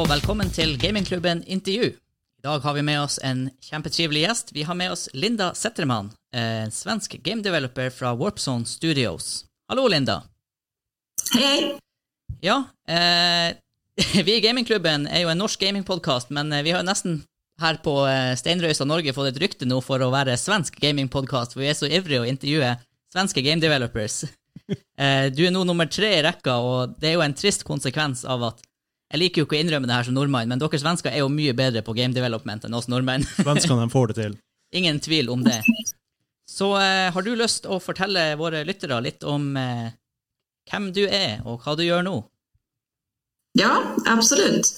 og velkommen til Gamingklubben intervju. I dag har vi med oss en kjempetrivelig gjest. Vi har med oss Linda Zetterman, en svensk game developer fra Warpzone Studios. Hallo, Linda. Hei. Ja, eh, vi i Gamingklubben er jo en norsk gamingpodkast, men eh, vi har jo nesten her på eh, Steinrøysa Norge fått et rykte nå for å være svensk gamingpodkast, for vi er så ivrige å intervjue svenske game developers. Eh, du er nå nummer tre i rekka, og det er jo en trist konsekvens av at jeg liker jo ikke å innrømme det her som nordmann, men dere svensker er jo mye bedre på game development enn oss nordmenn. Svenskene får det til. Ingen tvil om det. Så eh, har du lyst å fortelle våre lyttere litt om eh, hvem du er, og hva du gjør nå? Ja, absolut.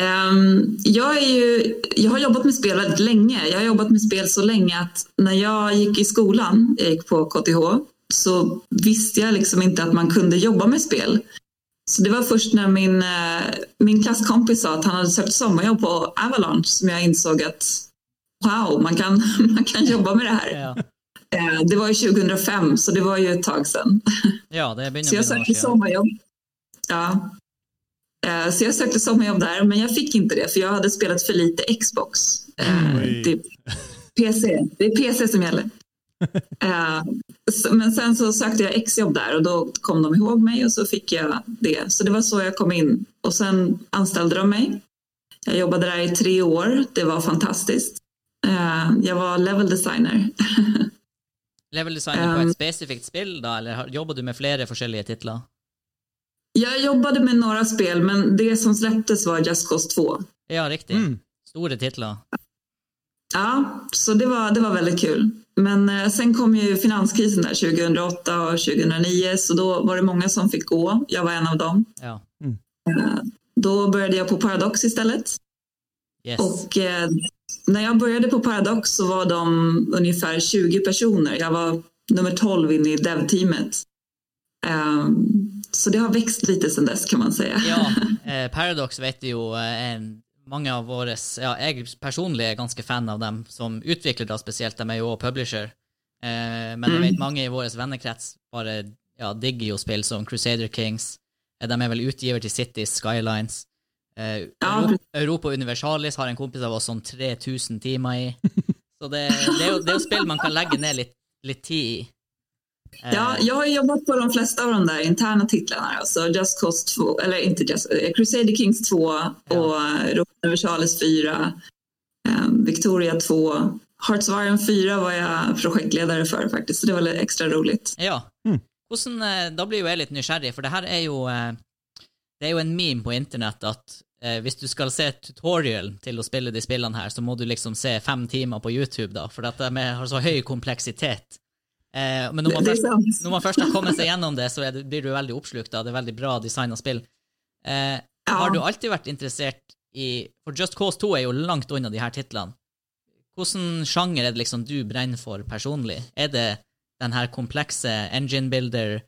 Ehm, jag, ju, jag har jobbat med spel väldigt länge. Jag har jobbat med spel så länge att när jag gick i skolan, jag gick på KTH, så visste jag liksom inte att man kunde jobba med spel. Så det var först när min, eh, min klasskompis sa att han hade sökt sommarjobb på Avalanche som jag insåg att wow, man kan, man kan jobba med det här. Ja, Eh, Det var ju 2005, så det var ju ett tag sedan. ja det begynner Så jag sökte sommarjobb. Ja. Eh, Så jag sökte sommarjobb där, men jag fick inte det för jag hade spelat för lite Xbox. Oj. Det är PC. Det är PC som gäller. Eh, Men sen så sökte jag exjobb där och då kom de ihåg mig och så fick jag det. Så det var så jag kom in. Och sen anställde de mig. Jag jobbade där i tre år. Det var fantastiskt. Eh, Jag var level designer. Level designer på Um, et spesifikt spill, da, eller jobber du med flere forskjellige titler? Jag jobbade med några spel, men det som släpptes var Just Cause 2. Ja, riktig. Mm. Store titler. Ja, så det var, det var väldigt kul. Men eh, sen kom ju finanskrisen där 2008 och 2009 så då var det många som fick gå. Jag var en av dem. Ja. Eh, då började jag på Paradox istället. Yes. Och eh, när jag började på Paradox så var de ungefär 20 personer. Jag var nummer 12 inne i dev-teamet. Så det har växt lite sedan dess kan man säga. Ja, eh, Paradox vet eh, en, mange av våre Ja, jeg personlig er ganske fan av dem som utvikler, da spesielt. De er jo også publisher. Eh, men jeg vet mange i vår vennekrets bare ja, digger jo spill som Crusader Kings. Eh, de er vel utgiver til Cities, Skylines. Eh, Ja, Euro Europa Universalis har en kompis av oss som 3000 timer i. Så det, det, er jo, det er jo spill man kan legge ned litt, litt tid i. Eh, Ja, jag har jobbat på de flesta av de där interna titlarna. Alltså Just Cause 2, eller inte Just, eh, Crusader Kings 2 och eh, Europa Universalis 4, eh, Victoria 2. Hearts of Iron 4 var jag projektledare för faktiskt, så det var lite extra roligt. Ja. Mm. Hvordan, da blir jo jeg litt nysgjerrig, for det her er jo eh, Det er jo en meme på internett at eh, hvis du skal se tutorial til å spille de spillene her, så må du liksom se fem timer på YouTube, da, for at de er- har så høy kompleksitet. Eh, men når man, är først, sant. når man først har kommet seg gjennom det, så det, blir du veldig oppslukt av det. er veldig bra designa spill. Eh, Ja. Har du alltid vært interessert i For Just Cause 2 er jo langt unna de her titlene. Hvilken sjanger er det liksom du brenner for personlig? Er det den her komplekse engine builder,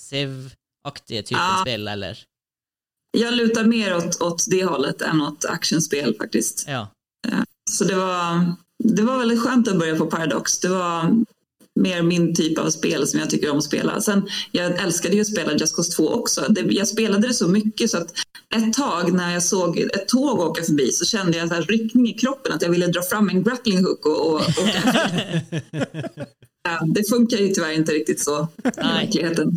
Civ-aktige typen Ja. spill, eller? Jag lutar mer åt, åt det hållet än åt actionspel faktiskt. Ja. Så det var, det var väldigt skönt att börja på Paradox. Det var mer min typ av spel som jag tycker om att spela. Sen, jag älskade ju att spela Just Cause 2 också. Det, jag spelade det så mycket så att ett tag när jag såg ett tåg åka förbi så kände jag en ryckning i kroppen att jag ville dra fram en grappling hook och, och åka efter. Ja, Det funkar ju tyvärr inte riktigt så i verkligheten.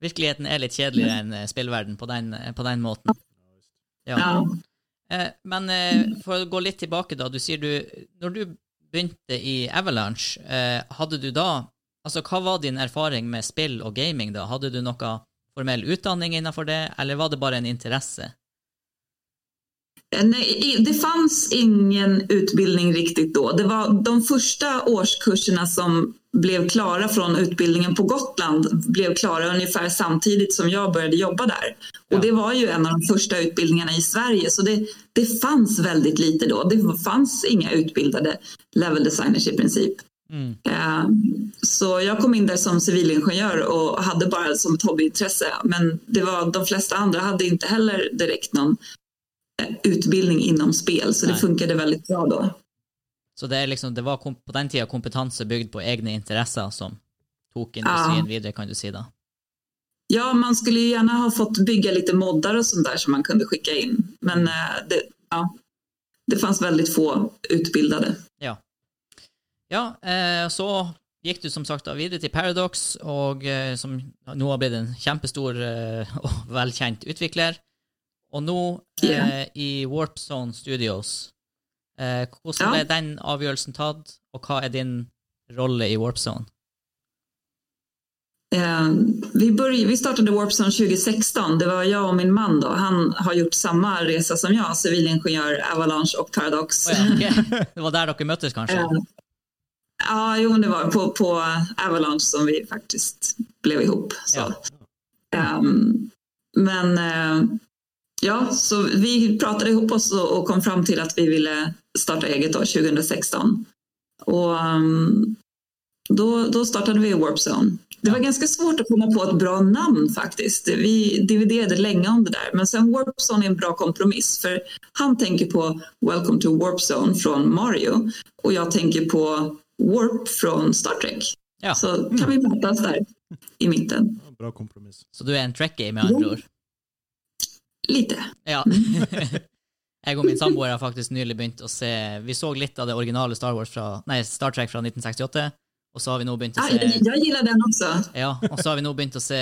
Virkeligheten er litt kjedeligere enn eh, spillverden på den, eh, på den måten. Ja. Ja. Eh, Men for å gå litt tilbake, da. Du sier du Når du begynte i Avalanche, eh, hadde du da Altså, hva var din erfaring med spill og gaming, da? Hadde du noe formell utdanning innenfor det, eller var det bare en interesse? Nej, det fanns ingen utbildning riktigt då. Det var de första årskurserna som blev klara från utbildningen på Gotland blev klara ungefär samtidigt som jag började jobba där. Ja. Och det var ju en av de första utbildningarna i Sverige så det, det fanns väldigt lite då. Det fanns inga utbildade level designers i princip. Mm. Eh, Så jag kom in där som civilingenjör och hade bara som ett hobbyintresse. Men det var, de flesta andra hade inte heller direkt någon utbildning inom spel, så det Nej. funkade väldigt bra då. Så det, er liksom, det var på den tida kompetanse bygd på egne interesser som tok industrien videre, kan du si da? Ja, man skulle ju gärna ha fått bygga lite moddar och sånt där som man kunde skicka in. Men eh, det, ja, det fanns väldigt få utbildade. Ja. Ja, eh, så gick du som sagt da videre til Paradox, og eh, som nå har blitt en kjempestor eh, og velkjent utvikler. Og nå Ja. i Warp Zone Studios. Eh, hvordan Ja. den avgjørelsen tatt, og hva er din rolle i Warp Zone? Eh, vi, började, vi startade Warpzone 2016. Det var jag och min man. Då. Han har gjort samma resa som jag, civilingenjör, Avalanche och Paradox. Å ja, ok. Det var der dere møttes, kanskje? Eh, ja, jo, det var på, på Avalanche som vi faktiskt blev ihop. Så. Ja. Ehm, men eh, ja, så vi pratade ihop oss och, kom fram till att vi ville starta eget då, 2016. Och ehm, då, då startade vi Warp Zone. Det var ganska svårt att komma på ett bra namn faktiskt. Vi dividerade länge om det där. Men sen Warp Zone är en bra kompromiss. För han tänker på Welcome to Warp Zone från Mario. Och jag tänker på Warp från Star Trek. Ja. Så kan vi mötas där i mitten. Bra kompromiss. Så du er en trekkie, med andre Ja. ord? Lite. Ja. jeg og min samboer har faktisk nylig begynt å se Vi så litt av det originale Star, Wars fra, nei, Star Trek fra 1968, og så har vi nå begynt å Ja, se jag, jag gillar den också. Ja, og så har vi nå begynt å se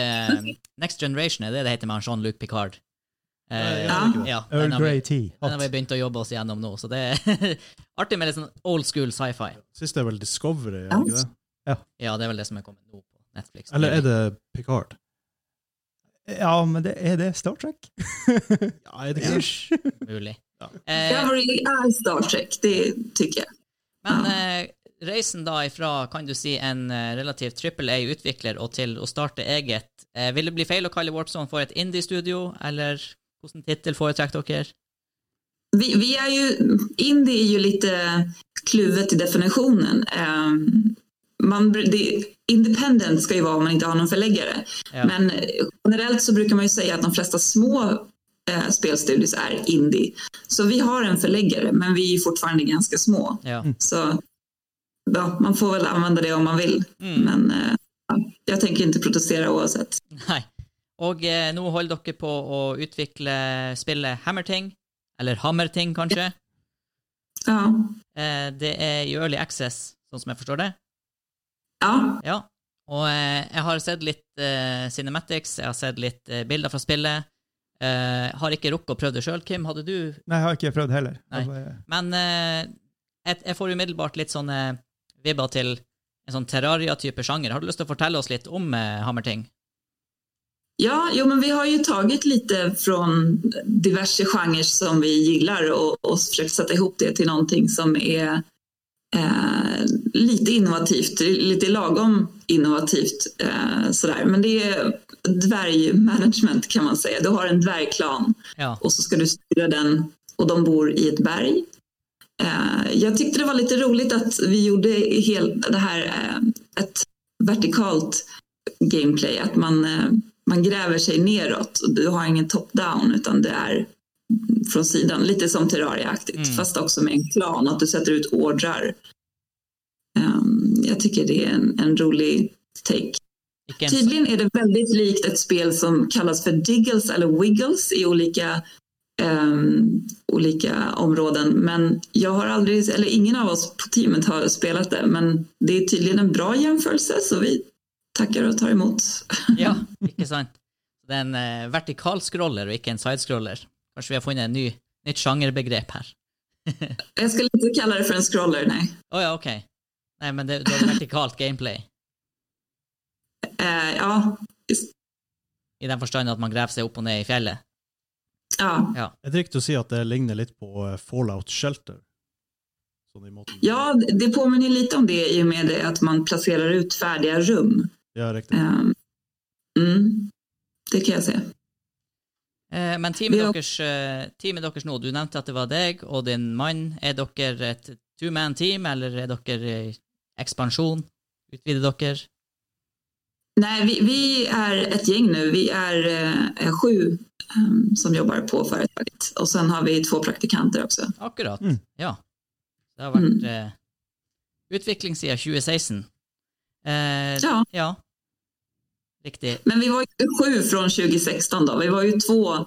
Next Generation, er det det heter med Jean-Luc Picard? Eh, Ja. ja, Earl den har, vi, Grey tea. den har vi begynt å jobbe oss igjennom nå, så det er artig med litt sånn old school sci-fi. Siste er vel Discovery, er Ja. Ja, det er vel det som er kommet nå på Netflix. Eller er det Picard? Ja, men det, er det Star Trek? Ja, det Ish. Mulig. Ja. Eh, Discovery är Star Trek, det tycker jag. men eh, reisen da ifra, kan du si, en eh, relativt trippel A-utvikler og til å starte eget, eh, vil det bli feil å kalle Warpzone for et indie-studio, eller hvordan tittel foretrekker dere? Vi, vi är ju, indie är ju lite kluvet i definitionen. Ehm, man, det, independent ska ju vara om man inte har någon förläggare. Ja. Men generellt så brukar man ju säga att de flesta små eh, spelstudios är indie. Så vi har en förläggare, men vi är fortfarande ganska små. Ja. Så ja, man får väl använda det om man vill. Mm. Men eh, ja, jag tänker inte protestera oavsett. Nei. Og eh, nå holder dere på å utvikle spillet Hammerting, eller Hammerting, kanskje. Ja, Eh, det er i Early Access, sånn som jeg forstår det. Ja. Ja. Og eh, jeg har sett litt eh, cinematics, jeg har sett litt eh, bilder fra spillet. Eh, har ikke rukket å prøve det sjøl, Kim. Hadde du Nei, jeg har ikke prøvd heller. Bare- Men eh, jeg, jeg får umiddelbart litt sånne vibber til en sånn Terraria-type sjanger. Har du lyst til å fortelle oss litt om Hammerting? Ja, jo, men vi har ju tagit lite från diverse genrer som vi gillar och, och försökt sätta ihop det till någonting som är eh, lite innovativt, lite lagom innovativt. Eh, sådär. Men det är dvärgmanagement kan man säga. Du har en dvärgklan Ja. och så ska du styra den och de bor i ett berg. Eh, jag tyckte det var lite roligt att vi gjorde hel, det här eh, ett vertikalt gameplay, att man, eh, man gräver sig neråt och du har ingen top-down utan det är från sidan, lite som Terraria-aktigt, Mm. fast också med en klan, att du sätter ut ordrar. Um, jag tycker det är en, en rolig take. Ikke en, Tydligen är det väldigt likt ett spel som kallas för Diggles eller Wiggles i olika, ehm, olika områden. Men jag har aldrig, eller ingen av oss på teamet har spelat det. Men det är tydligen en bra jämförelse så vi tackar och tar emot. ja, ikke sant? Det er en eh, vertikal scroller og ikke en sidescroller. Kanskje vi har funnet en ny, nytt sjangerbegrep her. Jag skulle inte kalla det för en scroller, nej. Å ja, ok. Nei, men det, det er vertikalt gameplay. Eh, ja, just, I den forstand at man graver seg opp og ned i fjellet. ja. Ja. Er det riktig å si at det ligner litt på eh, Fallout Shelter? Sånn i måten. ja, det påminner lite om det i och med det att man placerar ut färdiga rum. Ja, riktig. Ehm, mm, det kan jag säga. Eh, men teamet deres, eh, teamet deres nå, du nevnte at det var deg og din mann. Er dere et two-man-team, eller er dere i ekspansjon? Utvider dere? Nej, vi, vi är ett gäng nu. Vi är eh, sju eh, som jobbar på företaget. Och sen har vi två praktikanter också. Akkurat. Mm. Ja. Det har vært Mm. eh, utvikling siden 2016. Eh, Ja. ja. Riktig. Men vi var ju sju från 2016 då. Vi var ju två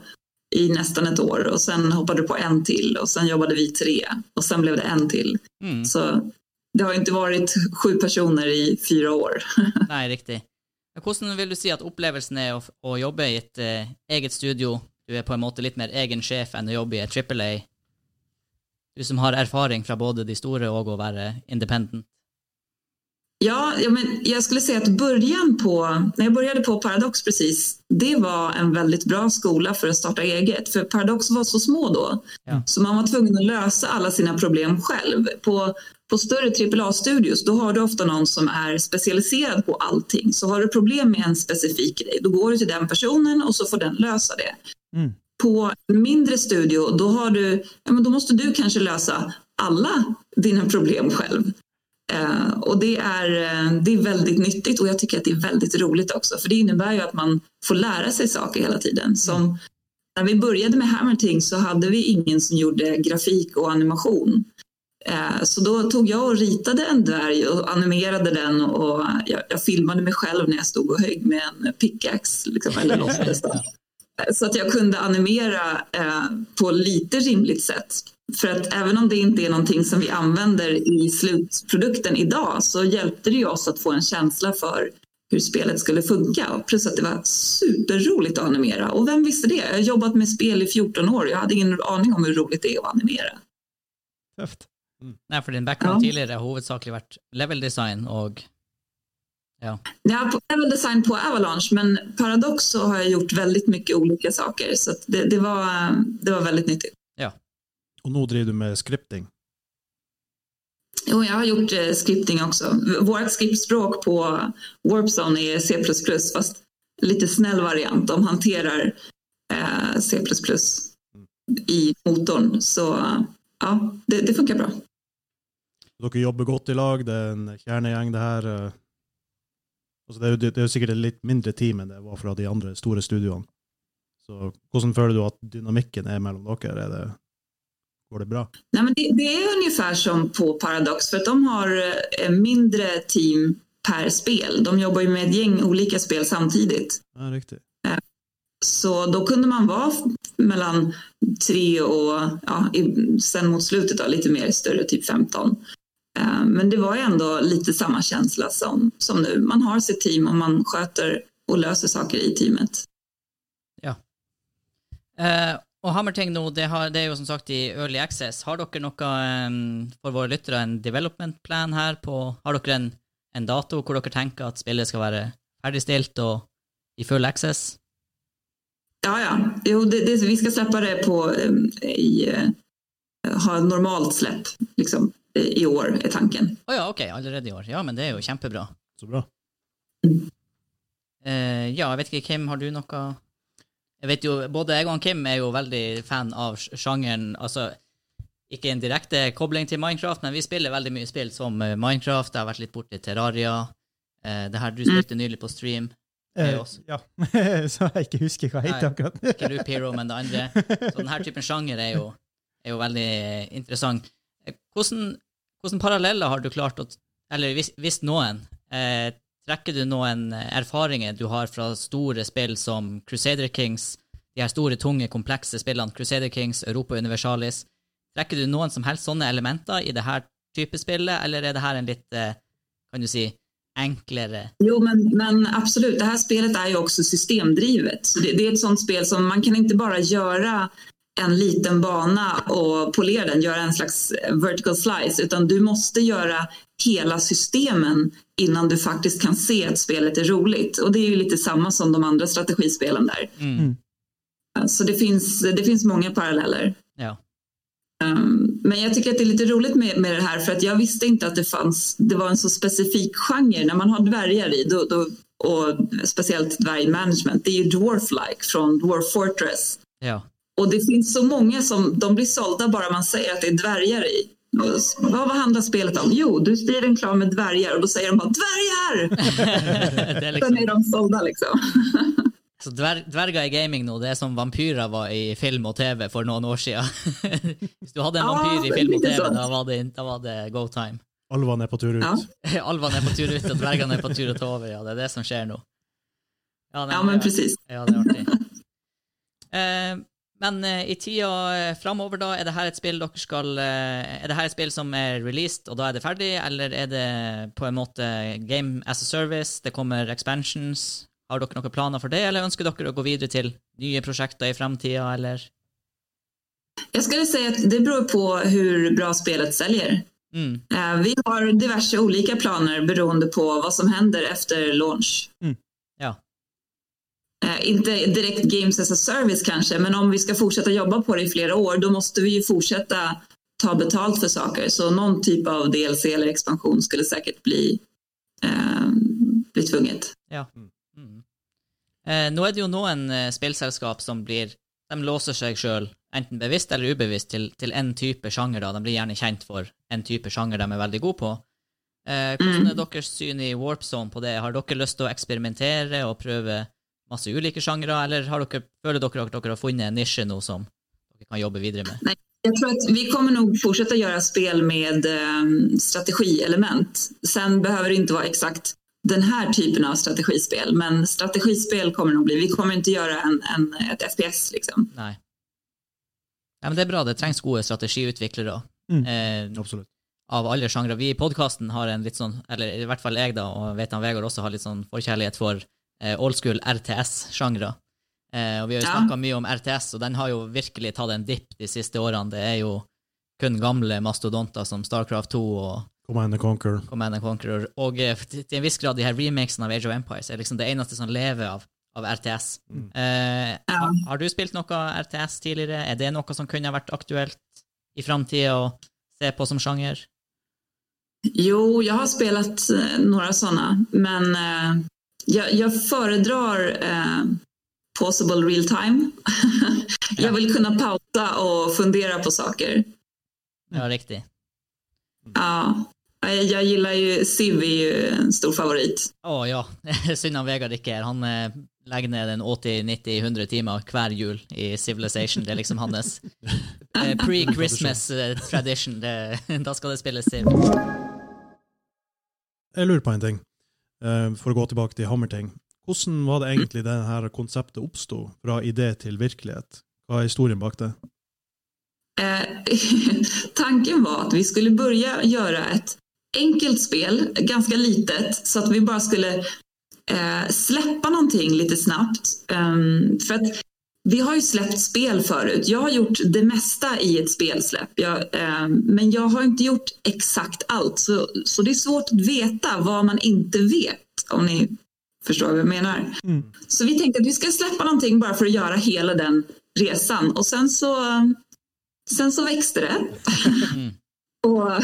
i nästan ett år och sen hoppade du på en till och sen jobbade vi tre och sen blev det en till. Mm. Så det har inte varit sju personer i fyra år. Nei, riktig. Men Hvordan vil du si at opplevelsen er å, å jobbe i et eh, eget studio? Du er på en måte litt mer egen sjef enn å jobbe i et Triple A. Du som har erfaring fra både de store og å være independent. Ja, ja men jag skulle säga att början på, när jag började på Paradox precis, det var en väldigt bra skola för att starta eget. För Paradox var så små då, Ja. så man var tvungen att lösa alla sina problem själv. På, på större AAA-studios, då har du ofta någon som är specialiserad på allting. Så har du problem med en specifik grej, då går du till den personen och så får den lösa det. Mm. På mindre studio, då, har du, ja, men då måste du kanske lösa alla dina problem själv. Eh, och det är, eh, det är väldigt nyttigt och jag tycker att det är väldigt roligt också. För det innebär ju att man får lära sig saker hela tiden. Som när vi började med Hammerting så hade vi ingen som gjorde grafik och animation. Eh, så då tog jag och ritade en dvärg och animerade den och jag, jag filmade mig själv när jag stod och högg med en pickaxe liksom, eller låtsades. Så att jag kunde animera eh, på lite rimligt sätt. För att även om det inte är någonting som vi använder i slutprodukten idag så hjälpte det ju oss att få en känsla för hur spelet skulle funka. Plus att det var superroligt att animera. Och vem visste det? Jag har jobbat med spel i 14 år. Jag hade ingen aning om hur roligt det är att animera. Tøft. Nei, for din background Ja. tidligere har hovedsakelig vært level design og Ja. Jag har även design på Avalanche men Paradox så har jag gjort väldigt mycket olika saker. Så att det, det, var, det var väldigt nyttigt. Och nu driver du med scripting. Jo, jag har gjort eh, scripting också. Vårt skriptspråk på Warpzone är C++ fast lite snäll variant. De hanterar eh, C++ i motorn. Så ja, det, det funkar bra. Dere jobber godt i lag, det er en kjernegjeng det her. Eh. Altså, det, er jo, det er jo sikkert et litt mindre team enn det var fra de andre store studioene. Så hvordan føler du at dynamikken er mellom dere? Er det, går det bra? Nej, men det, det är ungefär som på Paradox för att de har eh, mindre team per spel. De jobbar ju med ett gäng olika spel samtidigt. Ja, riktig. Så då kunde man vara mellan tre och ja, sen mot slutet då, lite mer större, typ 15. Eh, Men det var ju ändå lite samma känsla som, som nu. Man har sitt team och man sköter och löser saker i teamet. Eh, og Hammerting nå, det, har, det er jo som sagt i Early Access. Har dere noe, em, for våre lyttere, en development plan her på Har dere en, en dato hvor dere tenker at spillet skal være ferdigstilt og i full access? Ja, ja. Jo, det, det, vi ska släppa det på eh, i, eh, ha normalt släpp liksom, i år är tanken. Å ja, ok, allerede i år. Ja, men det er jo kjempebra. Så bra. Eh, ja, jeg vet ikke, Kim, har du noe Jeg vet jo, Både jeg og han Kim er jo veldig fan av sjangeren. altså Ikke en direkte kobling til Minecraft, men vi spiller veldig mye spill som eh, Minecraft. Jeg har vært litt borti Terraria. Eh, det her Du spilte nylig på stream. Eh, også. ja. så jeg ikke husker hva heter akkurat. Ikke Loop Hero, men det andre. Så denne typen sjanger er jo, er jo veldig eh, interessant. Hvordan, hvordan paralleller har du klart å Eller hvis, hvis noen, eh, trekker du noen eh, erfaringer du har fra store spill som Crusader Kings, de her store, tunge, komplekse spillene, Crusader Kings, Europa Universalis, trekker du noen som helst sånne elementer i det her type spillet, eller er det her en litt, eh, kan du si, enklere Jo, men, men absolut. Det här spelet är ju också systemdrivet. Så det, det är ett sånt spel som man kan inte bara göra en liten bana och polera den, göra en slags vertical slice, utan du måste göra hela systemen innan du faktiskt kan se att spelet är roligt. Och det är ju lite samma som de andra strategispelen där. mm. Så det finns, det finns många paralleller. Ja. Um, Men jag tycker att det är lite roligt med, med det här för att jag visste inte att det fanns, det var en så specifik genre. När man har dvärgar i, då, då, och speciellt dvärgmanagement, det är ju Dwarf-like från Dwarf Fortress. ja. Och det finns så många som, de blir sålda bara man säger att det är dvärgar i. Och, vad, vad handlar spelet om? Jo, du styr en klan med dvärgar och då säger de bara dvärgar! det Sen liksom är de sålda liksom. Så dver dverger i gaming nå, det er som vampyrer var i film og TV for noen år siden. Hvis du hadde en Ja, vampyr i film litt TV, da var det, da var det go time. Alvene er på tur ut. Ja. Alvene er på tur ut, og dvergene er på tur å ta over. Ja, det er det som skjer nå. Ja, nej, Ja, men ja. precis. Ja, det er artig. Eh, men eh, i tida eh, framover, da, er det her et spill dere skal eh, Er det her et spill som er released, og da er det ferdig, eller er det på en måte game as a service, det kommer expansions? Har dere noen planer for det, eller ønsker dere å gå videre til nye prosjekter i framtida, eller? Jag skulle säga att det beror på hur bra spelet säljer. Mm. Vi har diverse olika planer beroende på vad som händer efter launch. Ja. Eh, Inte direkt Games as a Service kanske, men om vi ska fortsätta jobba på det i flera år, då måste vi ju fortsätta ta betalt för saker. Så någon typ av DLC eller expansion skulle säkert bli, eh, bli tvunget. Mm. Eh, nå er det jo noen eh, spillselskap som blir De låser seg sjøl, enten bevisst eller ubevisst, til, til en type sjanger. da. De blir gjerne kjent for en type sjanger de er veldig gode på. Eh, hvordan er deres syn i Warp Zone på det? Har dere lyst til å eksperimentere og prøve masse ulike sjangere, eller har dere, føler dere at dere har funnet en nisje nå som dere kan jobbe videre med? Jag tror att vi kommer nog fortsätta göra spel med eh, strategielement. Sen behöver det inte vara exakt den här typen av strategispel, men strategispel kommer nog bli. Vi kommer inte göra en, en, ett FPS liksom. Nei. Ja, men det er bra. Det trengs gode strategiutviklere. Mm. Eh, Absolutt. av alle sjangre. Vi i podkasten har en litt sånn, eller i hvert fall jeg, da, og vet han Vegard også har litt sånn forkjærlighet for eh, old school RTS-sjangre. Eh, og vi har jo Ja. snakka mye om RTS, og den har jo virkelig tatt en dipp de siste årene. Det er jo kun gamle mastodonter som Starcraft 2 og Command and Conquer. Command and Conqueror. Og eh, til en viss grad de her remakesene av Age of Empires er liksom det eneste som lever av, av RTS. Mm. Eh, Ja. har, har du spilt noe RTS tidligere? Er det noe som kunne vært aktuelt i framtida å se på som sjanger? Jo, jag har spelat eh, några sådana, men eh, jag, jag föredrar eh, possible real time. Ja. jag vill kunna pausa och fundera på saker. Ja, riktig. Ja, jag, jag gillar ju Civ är ju en stor favorit. Å ja, synd han Vegard ikke er. Han eh, legger ned en 80-90-100 timer hver jul i Civilization. Det er liksom hans eh, pre-Christmas eh, tradition. Det, da skal det spilles Civ. Jeg lurer på en ting, Eh, for å gå tilbake til Hammerting. Hvordan var det egentlig det her konseptet oppsto, fra idé til virkelighet? Hva er historien bak det? Eh, tanken var att vi skulle börja göra ett enkelt spel, ganska litet, så att vi bara skulle eh, släppa någonting lite snabbt. Um, för att vi har ju släppt spel förut. Jag har gjort det mesta i ett spelsläpp. Jag, ehm, men jag har inte gjort exakt allt. Så, så det är svårt att veta vad man inte vet, om ni förstår vad jag menar. Mm. Så vi tänkte att vi ska släppa någonting bara för att göra hela den resan. Och sen så, sen så växte det. Mm. och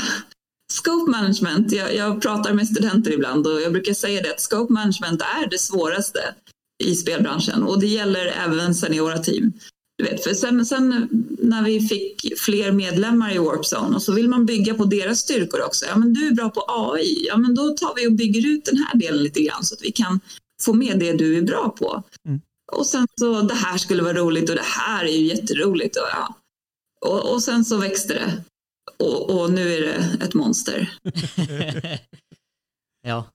scope management, jag, jag pratar med studenter ibland och jag brukar säga det att scope management är det svåraste i spelbranschen och det gäller även seniora team. Du vet, för sen, sen när vi fick fler medlemmar i Warpzone och så vill man bygga på deras styrkor också. Ja, men du är bra på AI. Ja, men då tar vi och bygger ut den här delen lite grann så att vi kan få med det du är bra på. Mm. Och sen så, det här skulle vara roligt och det här är ju jätteroligt. Och, ja. och, och sen så växte det. Och, och nu är det ett monster. ja.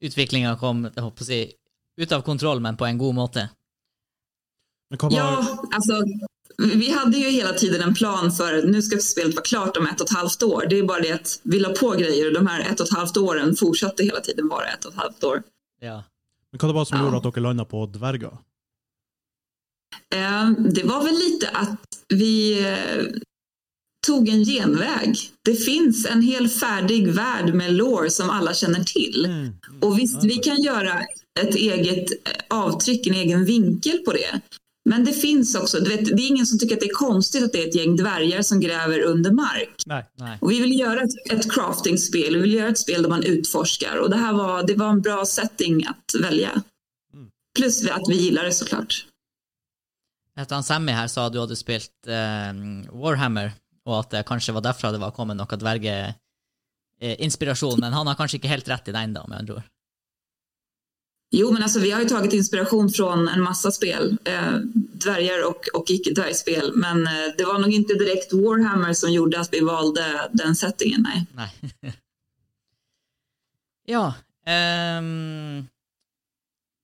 Utviklinga kom håper å si, ut av kontroll, men på en god måte. Var, Ja, alltså vi hade ju hela tiden en plan för nu ska spelet vara klart om ett och ett halvt år. Det är bara det att vi la på grejer och de här ett och ett halvt åren fortsatte hela tiden vara ett och ett halvt år. Ja. men hva det var som Ja. gjorde at dere landa på dverger? Eh, Det var väl lite att vi eh, tog en genväg. Det finns en hel färdig värld med lore som alla känner till. Mm. Och visst, vi kan göra ett eget eh, avtryck, en egen vinkel på det. Men det finns också, du vet, det är ingen som tycker att det är konstigt att det är ett gäng dvärgar som gräver under mark. Nej. Nei. Och vi vill göra ett, ett crafting-spel, vi vill göra ett spel där man utforskar. Och det här var, det var en bra setting att välja. Mm. Plus att vi gillar det såklart. Etter Sammy her sa du hadde spilt eh, Warhammer, og at det kanskje var derfra det var kommet noe dvergeinspirasjon, men han har kanskje ikke helt rett i den, da, med andre ord. Jo, men alltså vi har ju tagit inspiration från en massa spel, eh, dvärgar och, och icke-dvärgspel. Men eh, det var nog inte direkt Warhammer som gjorde att vi valde den settingen, nej. nej. ja. Um,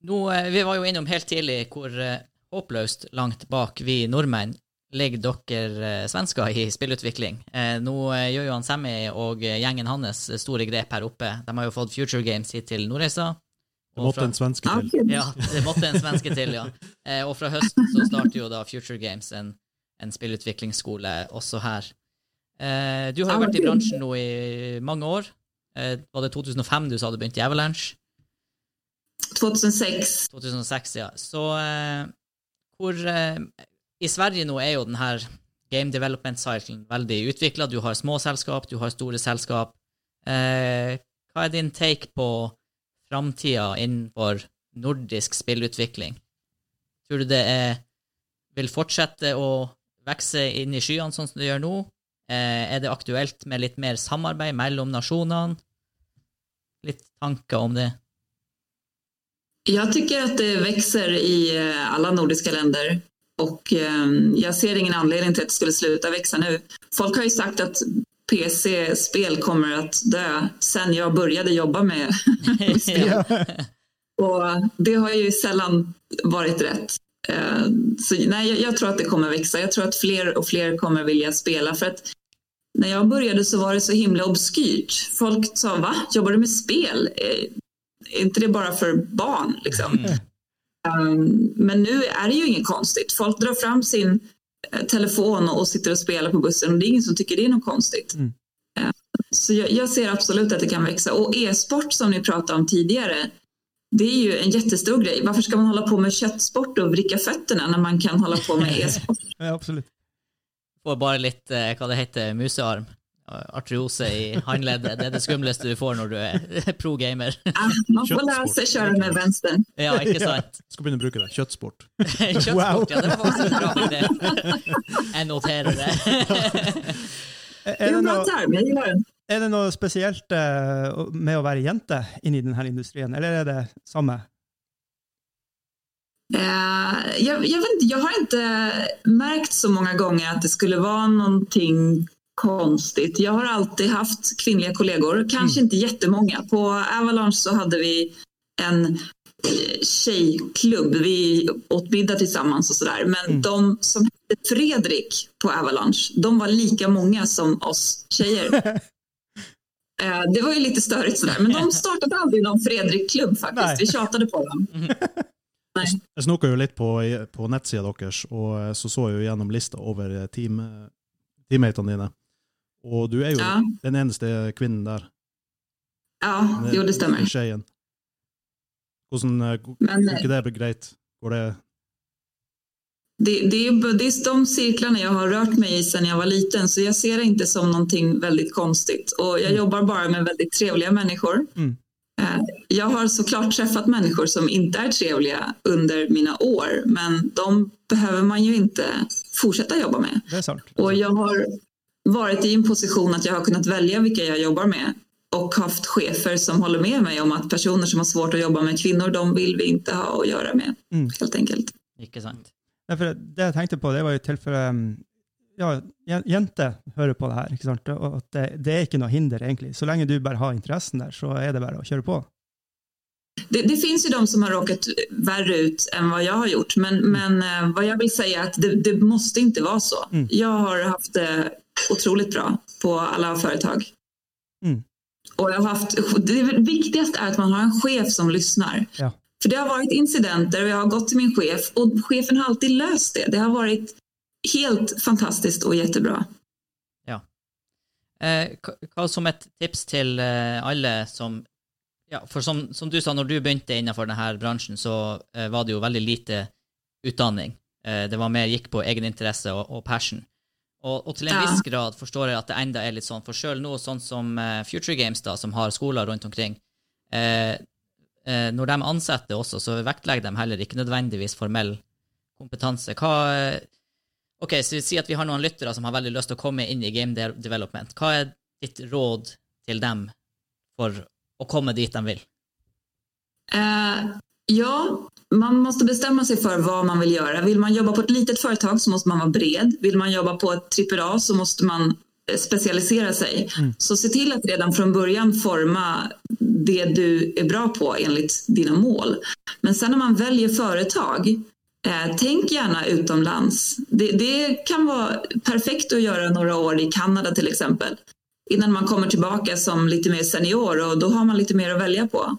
då, eh, vi var jo innom helt tidlig hvor uh, eh, håpløst langt bak vi nordmenn ligger dere uh, svensker i spillutvikling. Uh, nå eh, gjør jo han Sammy og eh, gjengen eh, hans store grep her oppe. De har jo fått Future Games hit til Nordreisa. Det måtte fra- en svenske Ja, til. Ja, det måtte en svenske til, ja. Eh, og fra høsten så starter jo da Future Games en, en spillutviklingsskole også her. Eh, du har jo Ja, vært i bransjen nå i mange år. Eh, var det 2005 du sa du begynte i Avalanche? 2006. 2006, ja. Så eh, hvor eh, I Sverige nå er jo den her game development cyclen veldig utvikla. Du har små selskap, du har store selskap. Eh, hva er din take på framtida innenfor nordisk spillutvikling? Tror du det er, vil fortsette å vokse inn i skyene sånn som det gjør nå? Er eh, det aktuelt med litt mer samarbeid mellom nasjonene? Litt tanker om det? Jag tycker att det växer i eh, alla nordiska länder och eh, jag ser ingen anledning till att det skulle sluta växa nu. Folk har ju sagt att PC-spel kommer att dö sen jag började jobba med, spel. Och det har ju sällan varit rätt. Eh, Så nej, jag, tror att det kommer växa. Jag tror att fler och fler kommer vilja spela. För att när jag började så var det så himla obskyrt. Folk sa, va? Jobbar du med spel? Eh, Är inte det bara för barn? Liksom? Mm. Um, Men nu är det ju inget konstigt. Folk drar fram sin telefon och sitter och spelar på bussen och det är ingen som tycker det är något konstigt. Mm. Eh, Så jag, jag ser absolut att det kan växa. Och e-sport som ni pratade om tidigare, det är ju en jättestor grej. Varför ska man hålla på med köttsport och vricka fötterna när man kan hålla på med e-sport? Ja, absolutt. får bare litt, eh, hva det heter, musearm. Artriose i håndleddet. Det er det skumleste du får når du er pro-gamer. Man får lära sig köra med vänstern. Ja, ikke sant? Skal begynne å bruke det. Kjøttsport. Kjøttsport, ja, det var faktisk en bra begrep. Jeg noterer det. Det Er är det noe, er det noe spesielt eh, med å være jente inni denne industrien, eller er det samme? Eh, jag, jag, vet inte, jag har inte märkt så många gånger att det skulle vara någonting konstigt. Jag har alltid haft kvinnliga kollegor, kanske inte jättemånga. På Avalanche så hade vi en eh, tjejklubb. Vi åt middag tillsammans och sådär. Men Mm. de som hette Fredrik på Avalanche, de var lika många som oss tjejer. Eh, Det var ju lite störigt sådär, men de startade aldrig någon Fredrik-klubb faktiskt. Nej. Vi tjatade på dem. Jeg snoka jo litt på, på nettsida deres, og eh, så så jeg jo gjennom lista over eh, team, teammatene dine. Og du er jo Ja. den eneste kvinnen der. Ja, Den jo det stämmer. Tjejen. Hvordan eh, Men ikke det greit? Går det det, det, är, det är de cirklarna jag har rört mig i sedan jag var liten så jag ser det inte som någonting väldigt konstigt. Och jag jobbar bara med väldigt trevliga människor. Mm. Eh, Jag har såklart träffat människor som inte är trevliga under mina år men de behöver man ju inte fortsätta jobba med. Och jag har varit i en position att jag har kunnat välja vilka jag jobbar med och haft chefer som håller med mig om att personer som har svårt att jobba med kvinnor, de vill vi inte ha att göra med, Mm. helt enkelt. Ikke sant? Nei, for det jeg tenkte på, det var jo tilfelle um, ja, jen- jenter hører på det her, ikke sant? at det, det er ikke noe hinder, egentlig. Så lenge du bare har interessen der, så er det bare å kjøre på. Det, det finns ju de som har råkat värre ut än vad jag har gjort, men, men eh, vad jag vill säga är att det, det måste inte vara så. Mm. Jag har haft det otroligt bra på alla företag. Mm. Och jag har haft, det viktigaste är att man har en chef som lyssnar. Ja. För det har varit incidenter och jag har gått till min chef och chefen har alltid löst det. Det har varit helt fantastiskt och jättebra. Eh, hva- hva som et tips til eh, alle som Ja, for som, som du sa, når du begynte innenfor denne bransjen, så eh, var det jo veldig lite utdanning. Eh, det var mer gikk på egeninteresse og, og passion. Og, og til en Ja. viss grad forstår jeg at det enda er litt sånn, for sjøl nå, sånn som eh, Future Games, da, som har skoler rundt omkring, eh, eh, når de ansetter også, så vektlegger de heller ikke nødvendigvis formell kompetanse. Hva Ok, så Si at vi har noen lyttere som har veldig lyst til å komme inn i game de- development. Hva er ditt råd til dem for å komme dit de vill? Eh, ja, man måste bestämma sig för vad man vill göra. Vill man jobba på ett litet företag så måste man vara bred. Vill man jobba på ett AAA så måste man specialisera sig. Så se till att redan från början forma det du är bra på enligt dina mål. Men sen när man väljer företag, eh, tänk gärna utomlands. Det, det kan vara perfekt att göra några år i Kanada till exempel. Innan man kommer tillbaka som lite mer senior och då har man lite mer att välja på.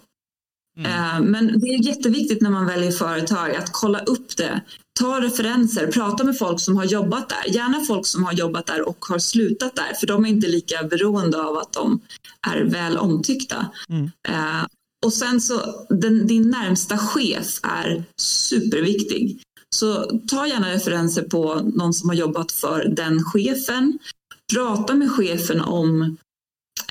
Eh, Men det är jätteviktigt när man väljer företag att kolla upp det. Ta referenser, prata med folk som har jobbat där. Gärna folk som har jobbat där och har slutat där, för de är inte lika beroende av att de är väl omtyckta. Mm. Eh, och sen så, den, din närmsta chef är superviktig. Så ta gärna referenser på någon som har jobbat för den chefen. Prata med chefen om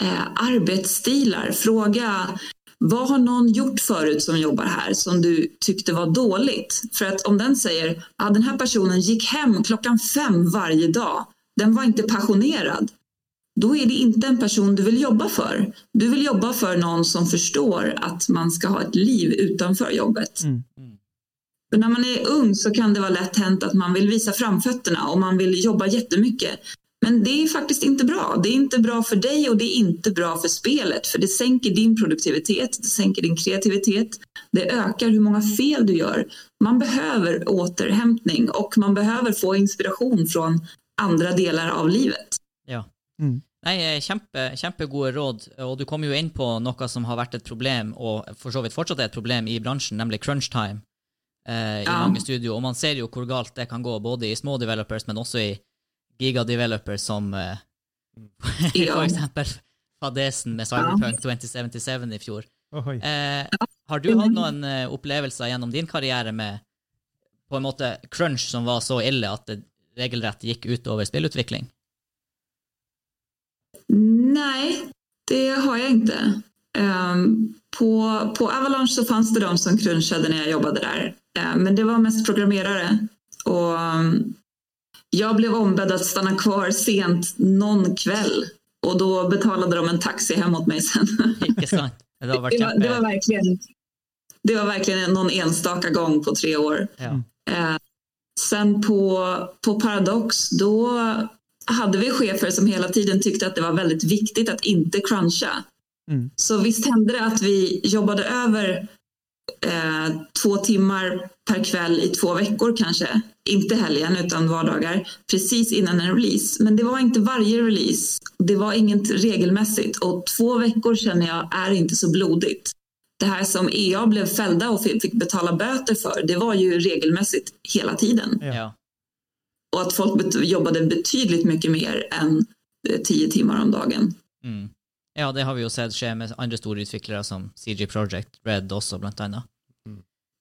eh, arbetsstilar. Fråga vad har någon gjort förut som jobbar här som du tyckte var dåligt? För att om den säger att ah, den här personen gick hem klockan fem varje dag, den var inte passionerad. Då är det inte en person du vill jobba för. Du vill jobba för någon som förstår att man ska ha ett liv utanför jobbet. Mm. För när man är ung så kan det vara lätt hänt att man vill visa framfötterna och man vill jobba jättemycket. Men det är faktiskt inte bra. Det är inte bra för dig och det är inte bra för spelet. För det sänker din produktivitet, det sänker din kreativitet. Det ökar hur många fel du gör. Man behöver återhämtning och man behöver få inspiration från andra delar av livet. Ja. Mm. Nei, eh, kjempe, kjempegode råd, og du kom jo inn på noe som har vært et problem, og for så vidt fortsatt er et problem i bransjen, nemlig crunch time eh, i Ja. mange studio. Og man ser jo hvor galt det kan gå, både i små developers, men også i gigadevelopers som eh, Ja. for eksempel fadesen med Cyberpunk 2077 i fjor. Ohoi. Eh, har du hatt noen eh, opplevelser gjennom din karriere med på en måte crunch som var så ille at det regelrett gikk utover spillutvikling? Nej, det har jag inte. Ehm, på, på Avalanche så fanns det de som crunchade när jag jobbade där. Ehm, men det var mest programmerare. Och um, jag blev ombedd att stanna kvar sent någon kväll. Och då betalade de en taxi hem åt mig sen. Det Det var, det var, verkligen, det var verkligen någon enstaka gång på tre år. Ja. Eh, sen på, på Paradox, då hade vi chefer som hela tiden tyckte att det var väldigt viktigt att inte cruncha. Mm. Så visst hände det att vi jobbade över eh, två timmar per kväll i två veckor kanske. Inte helgen utan vardagar. Precis innan en release. Men det var inte varje release. Det var inget regelmässigt. Och två veckor känner jag är inte så blodigt. Det här som EA blev fällda och fick betala böter för, det var ju regelmässigt hela tiden. Ja. Och att folk jobbade betydligt mycket mer än eh, tio timmar om dagen. Mm. Ja, det har vi jo sett skje med andre store utviklere som CG Project Red også, blant annet.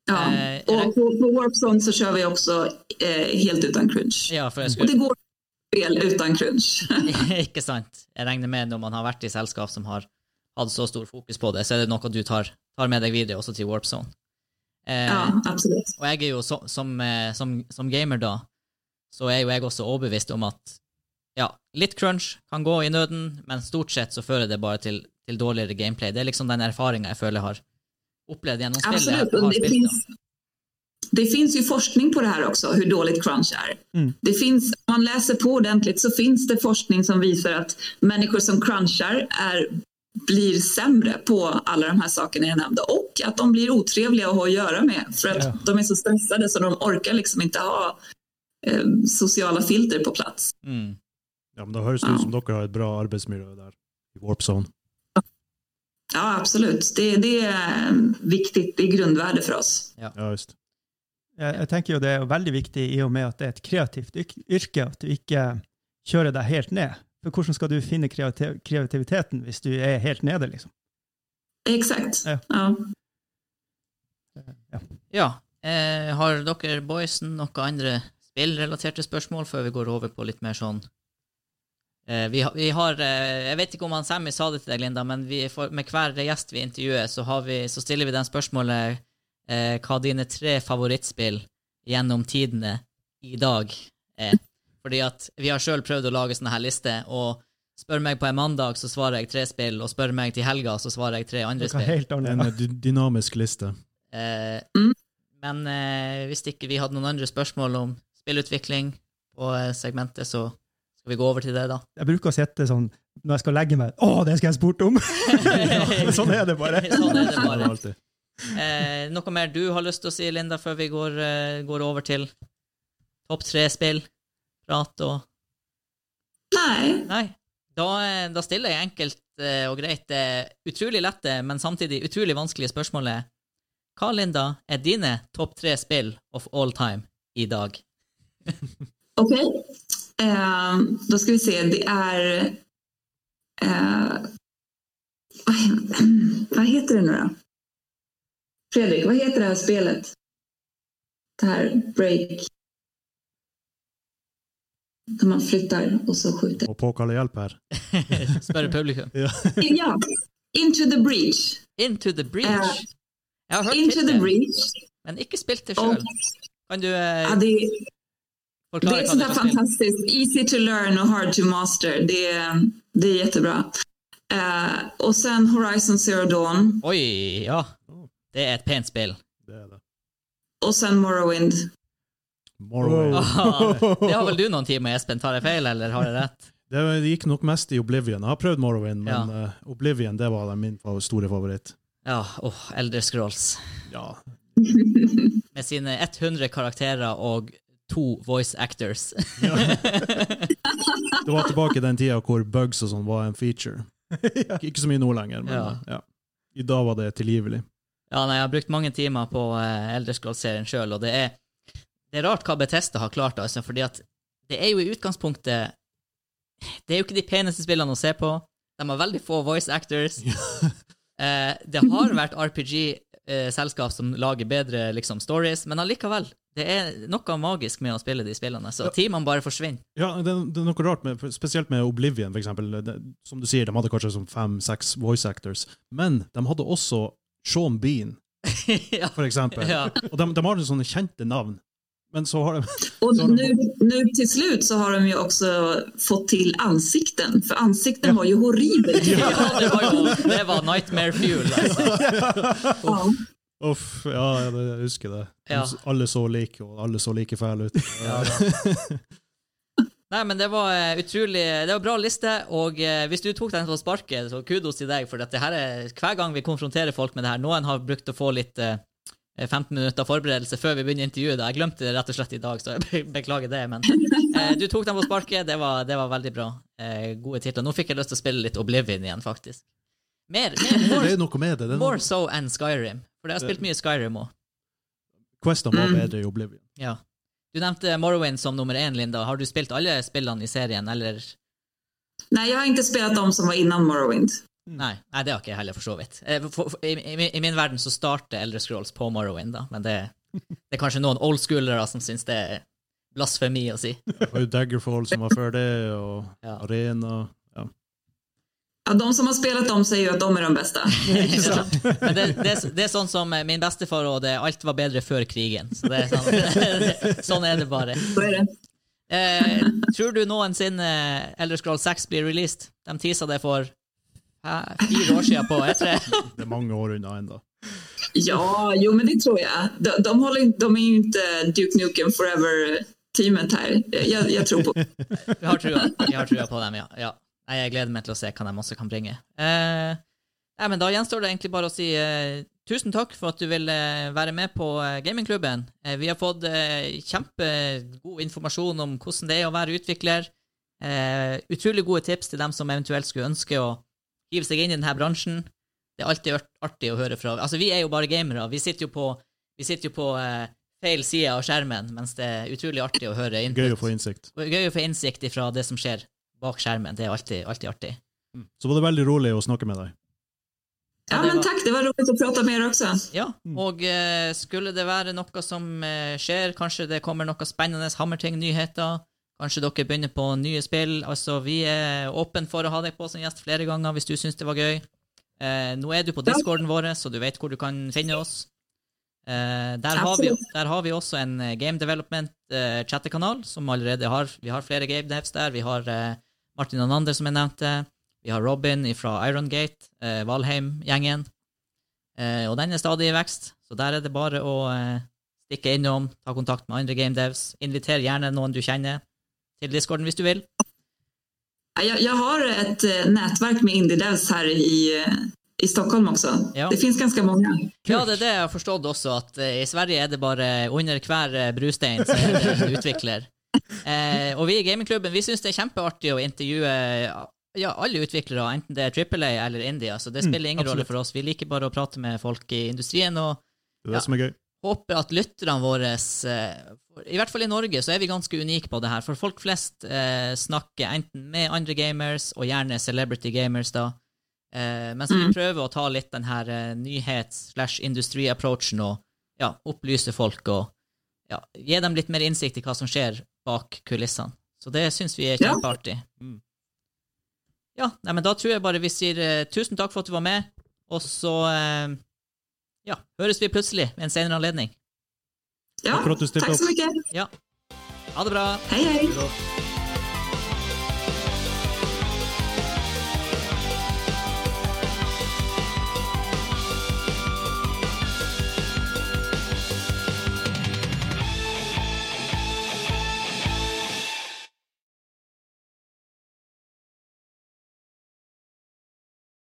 Ja. Eh, och på, på Warpzone så kör vi också eh, helt utan crunch. Ja, for jeg skulle det går spel utan crunch. Ikke sant. Jeg regner med når man har vært i selskap som har hatt så stor fokus på det, så er det noe du tar, tar med deg videre også til Warp Zone. Eh, ja, absolut. Og jeg er jo så, som, eh, som, som gamer da, så er jo jeg også overbevist om at ja, litt crunch kan gå i nøden, men stort sett så fører det bare til, til dårligere gameplay. Det er liksom den erfaringa jeg føler jeg har opplevd gjennom spillet jeg Absolut. har Och det, spilt. finns, det finns ju forskning på det här också, hur dåligt crunch är. Mm. Det finns, om man läser på ordentligt så finns det forskning som visar att människor som crunchar är, blir sämre på alla de här sakerna jag nämnde och att de blir otrevliga att ha att göra med för att Ja. de är så stressade så de orkar liksom inte ha eh, sociala filter på plats. Mm. Ja, men då hörs det ut som dere har ett bra arbetsmiljö där i Warp Zone. Ja, absolut. Det, det är viktigt, det är grundvärde för oss. Ja, just. Jeg, jeg tenker jo det er veldig viktig i og med at det er et kreativt yrke, at du ikke kjører deg helt ned. For hvordan skal du finne kreativ kreativiteten hvis du er helt nede, liksom? Exakt. Ja. Ja. Ja. Ja. Eh, har dere boysen noe andre spillrelaterte spørsmål før vi går over på litt mer sånn vi, har- vi har eh, Jeg vet ikke om han Sammy sa det til deg, Linda, men vi får, med hver gjest vi intervjuer, så, har vi, så stiller vi den spørsmålet eh, hva dine tre favorittspill gjennom tidene i dag er. Fordi at vi har sjøl prøvd å lage sånne her lister, og spør meg på en mandag, så svarer jeg tre spill, og spør meg til helga, så svarer jeg tre andre Noe spill. helt En annet. dynamisk liste. Eh, Mm. Men eh, hvis ikke vi hadde noen andre spørsmål om spillutvikling på eh, segmentet, så Skal vi gå over til det, da? Jeg bruker å sitte sånn når jeg skal legge meg Å, det skal jeg spurt om! sånn er det bare. Sånn er det bare. Eh, noe mer du har lyst til å si, Linda, før vi går, eh, går over til topp tre-spill? Prat og Nej, Nei. Da, eh, da stiller jeg enkelt eh, og greit det utrolig lette, men samtidig utrolig vanskelige spørsmålet. Hva, Linda, er dine topp tre spill of all time i dag? okej. Eh, då ska vi se, det är... Eh, vad, he- vad heter det nu då? Fredrik, vad heter det här spelet? Det här break... Där man flyttar och så skjuter. Og påkalle hjelp her. Spør publikum. Ja. Ja, Into the Breach. Into the Breach. Eh, Jeg har hørt Into the tittelen, Breach. men ikke spilt det Och, sjøl. Kan du eh, ja, det, det är spill? fantastiskt. Easy to learn och hard to master. Det, är- det är jättebra. Eh, och sen Horizon Zero Dawn. Oi, ja. Det er et pent spill. Det er det. Och sen Morrowind. Morrowind. Ah, det har vel du noen timer, Espen? Tar jeg feil, eller har jeg rett? Det, det gikk nok mest i Oblivion. Jeg har prøvd Morrowind, men Ja. eh, Oblivion det var min fa- store favoritt. Ja, åh, Elder Scrolls. Ja, Med sine 100 karakterer og to voice actors. Det var tilbake i den tida hvor bugs og sånn var en feature. Ikke- Ikke så mye nå lenger, men Ja. eh, ja. I dag var det tilgivelig. Ja, nei, jeg har brukt mange timer på uh, Elder Scrolls-serien sjøl, og det er, det er rart hva Bethesda har klart, altså, fordi at det er jo i utgangspunktet Det er jo ikke de peneste spillene å se på. De har veldig få voice actors. Eh, det har vært RPG-selskap som lager bedre liksom, stories, men allikevel. Det er noe magisk med å spille de spillene, så Ja. timene bare forsvinner. Ja, det, det er noe rart, med, spesielt med Oblivion, for eksempel. Det, som du sier, de hadde kanskje sånn fem-seks voice actors, men de hadde også Sean Bean, ja. for eksempel. Ja. Og de, de har sånne kjente navn, men så har de Och Så har de- nu, nu till slut så har de ju också fått till ansikten. För ansikten var ju horribelt. ja, det var jo det var nightmare fuel, altså. Ja. Uff, ja, jeg husker det. De Ja. Alle så like, og alle så like fæle ut. Ja, Nei, men det var eh, utrolig Det var bra liste, og eh, hvis du tok den på sparket, så kudos til deg, for det her er hver gang vi konfronterer folk med det her Noen har brukt å få litt eh, 15 minutter forberedelse før vi begynner intervjuet. Jeg glemte det rett og slett i dag, så jeg be- beklager det. Men eh, du tok den på sparket, det var, det var veldig bra. Eh, gode titler. Nå fikk jeg lyst til å spille litt Oblivion igjen, faktisk. Mer, mer Det more, er noe med det. det more so enn Skyrim. For jeg har spilt mye Skyrim òg. Questene var Mm. bedre i Oblivion. Ja. Du nevnte Morrowind som nummer én, Linda. Har du spilt alle spillene i serien, eller? Nej, jag har inte spelat de som var innan Morrowind. Nei, nei, det har ikke jeg heller, for så vidt. Eh, for- for- I, i, I min verden så starter Eldre Scrolls på Morrowind, da, men det, det er kanskje noen oldschoolere som syns det er blasfemi å si. Det var jo Daggerfall som var før det, og Ja. Arena. Ja. De som har spelat dem säger ju att de är de bästa. Men det, det, er- det er sånn som eh, min bestefar og det, alt var bedre før krigen. Så det er sånn, sånn er det bare. Så är det. Eh, tror du noensinne Eldre Scrolls 6 blir released? De tisa det for eh, fire år siden på E3. Det er mange år unna ennå. Ja, jo men det tror jag. De, de, håller, de är ju inte Duke Nukem Forever-teamet här. Jag, jag tror på Vi har trua på dem, ja. ja. Nei, jeg gleder meg til å se hva de også kan bringe. Eh, nei, men Da gjenstår det egentlig bare å si eh, tusen takk for at du vil eh, være med på eh, gamingklubben. Eh, vi har fått kjempegod informasjon om hvordan det er å være utvikler. Utrolig gode tips til dem som eventuelt skulle ønske å hive seg inn i denne bransjen. Det er alltid art- artig å høre fra Altså, vi er jo bare gamere. Vi sitter jo på, vi sitter jo på feil side av skjermen, mens det er utrolig artig å høre input. Gøy å få innsikt. Og Gøy å få innsikt fra det som skjer bak skjermen. Det er alltid, alltid artig. Så var det veldig rolig å snakke med deg. Ja, men tack. Det var roligt att prata med er också. Ja, og eh, skulle det være noe som eh, skjer, kanskje det kommer noe spennende Hammerting-nyheter, kanskje dere begynner på nye spill, altså vi er åpne for å ha deg på som gjest flere ganger hvis du syns det var gøy. Eh, nå er du på discorden vår, så du vet hvor du kan finne oss. Eh, der, har vi, der har vi også en eh, game development eh, chattekanal, som allerede har Vi har flere game devs der. Vi har eh, Martin Anander, som jeg nevnte. Vi har Robin fra Irongate, eh, Valheim-gjengen. Eh, og den er stadig i vekst, så der er det bare å eh, stikke innom, ta kontakt med andre game devs. Inviter gjerne noen du kjenner til discorden hvis du vil. Jag, jag har ett eh, nätverk med indie-devs här i, eh, i Stockholm också. Ja. Det finns ganska många. Ja, det er det jeg har forstått også, at eh, i Sverige er det bare under hver brustein så det en utvikler. Eh, og vi i gamingklubben vi syns det er kjempeartig å intervjue ja, alle utviklere, enten det er Triple A eller India, så det Mm, spiller ingen rolle absolutt. for oss. Vi liker bare å prate med folk i industrien, og Det er det Ja. som er gøy. håper at lytterne våre eh, I hvert fall i Norge så er vi ganske unike på det her, for folk flest eh, snakker enten med andre gamers, og gjerne celebrity gamers, da. Eh, mens vi Mm. prøver å ta litt den her eh, nyhets-slash-industri-approachen og ja, opplyse folk og ja, gi dem litt mer innsikt i hva som skjer bak kulissene. Så det syns vi er Ja. kjempeartig. Mm. Ja, nei, men da tror jeg bare vi sier eh, tusen takk for at du var med, og så eh, ja, høres vi plutselig ved en senere anledning. Ja, tack så mycket. Ja. Ha det bra! Hej, hej. Bra.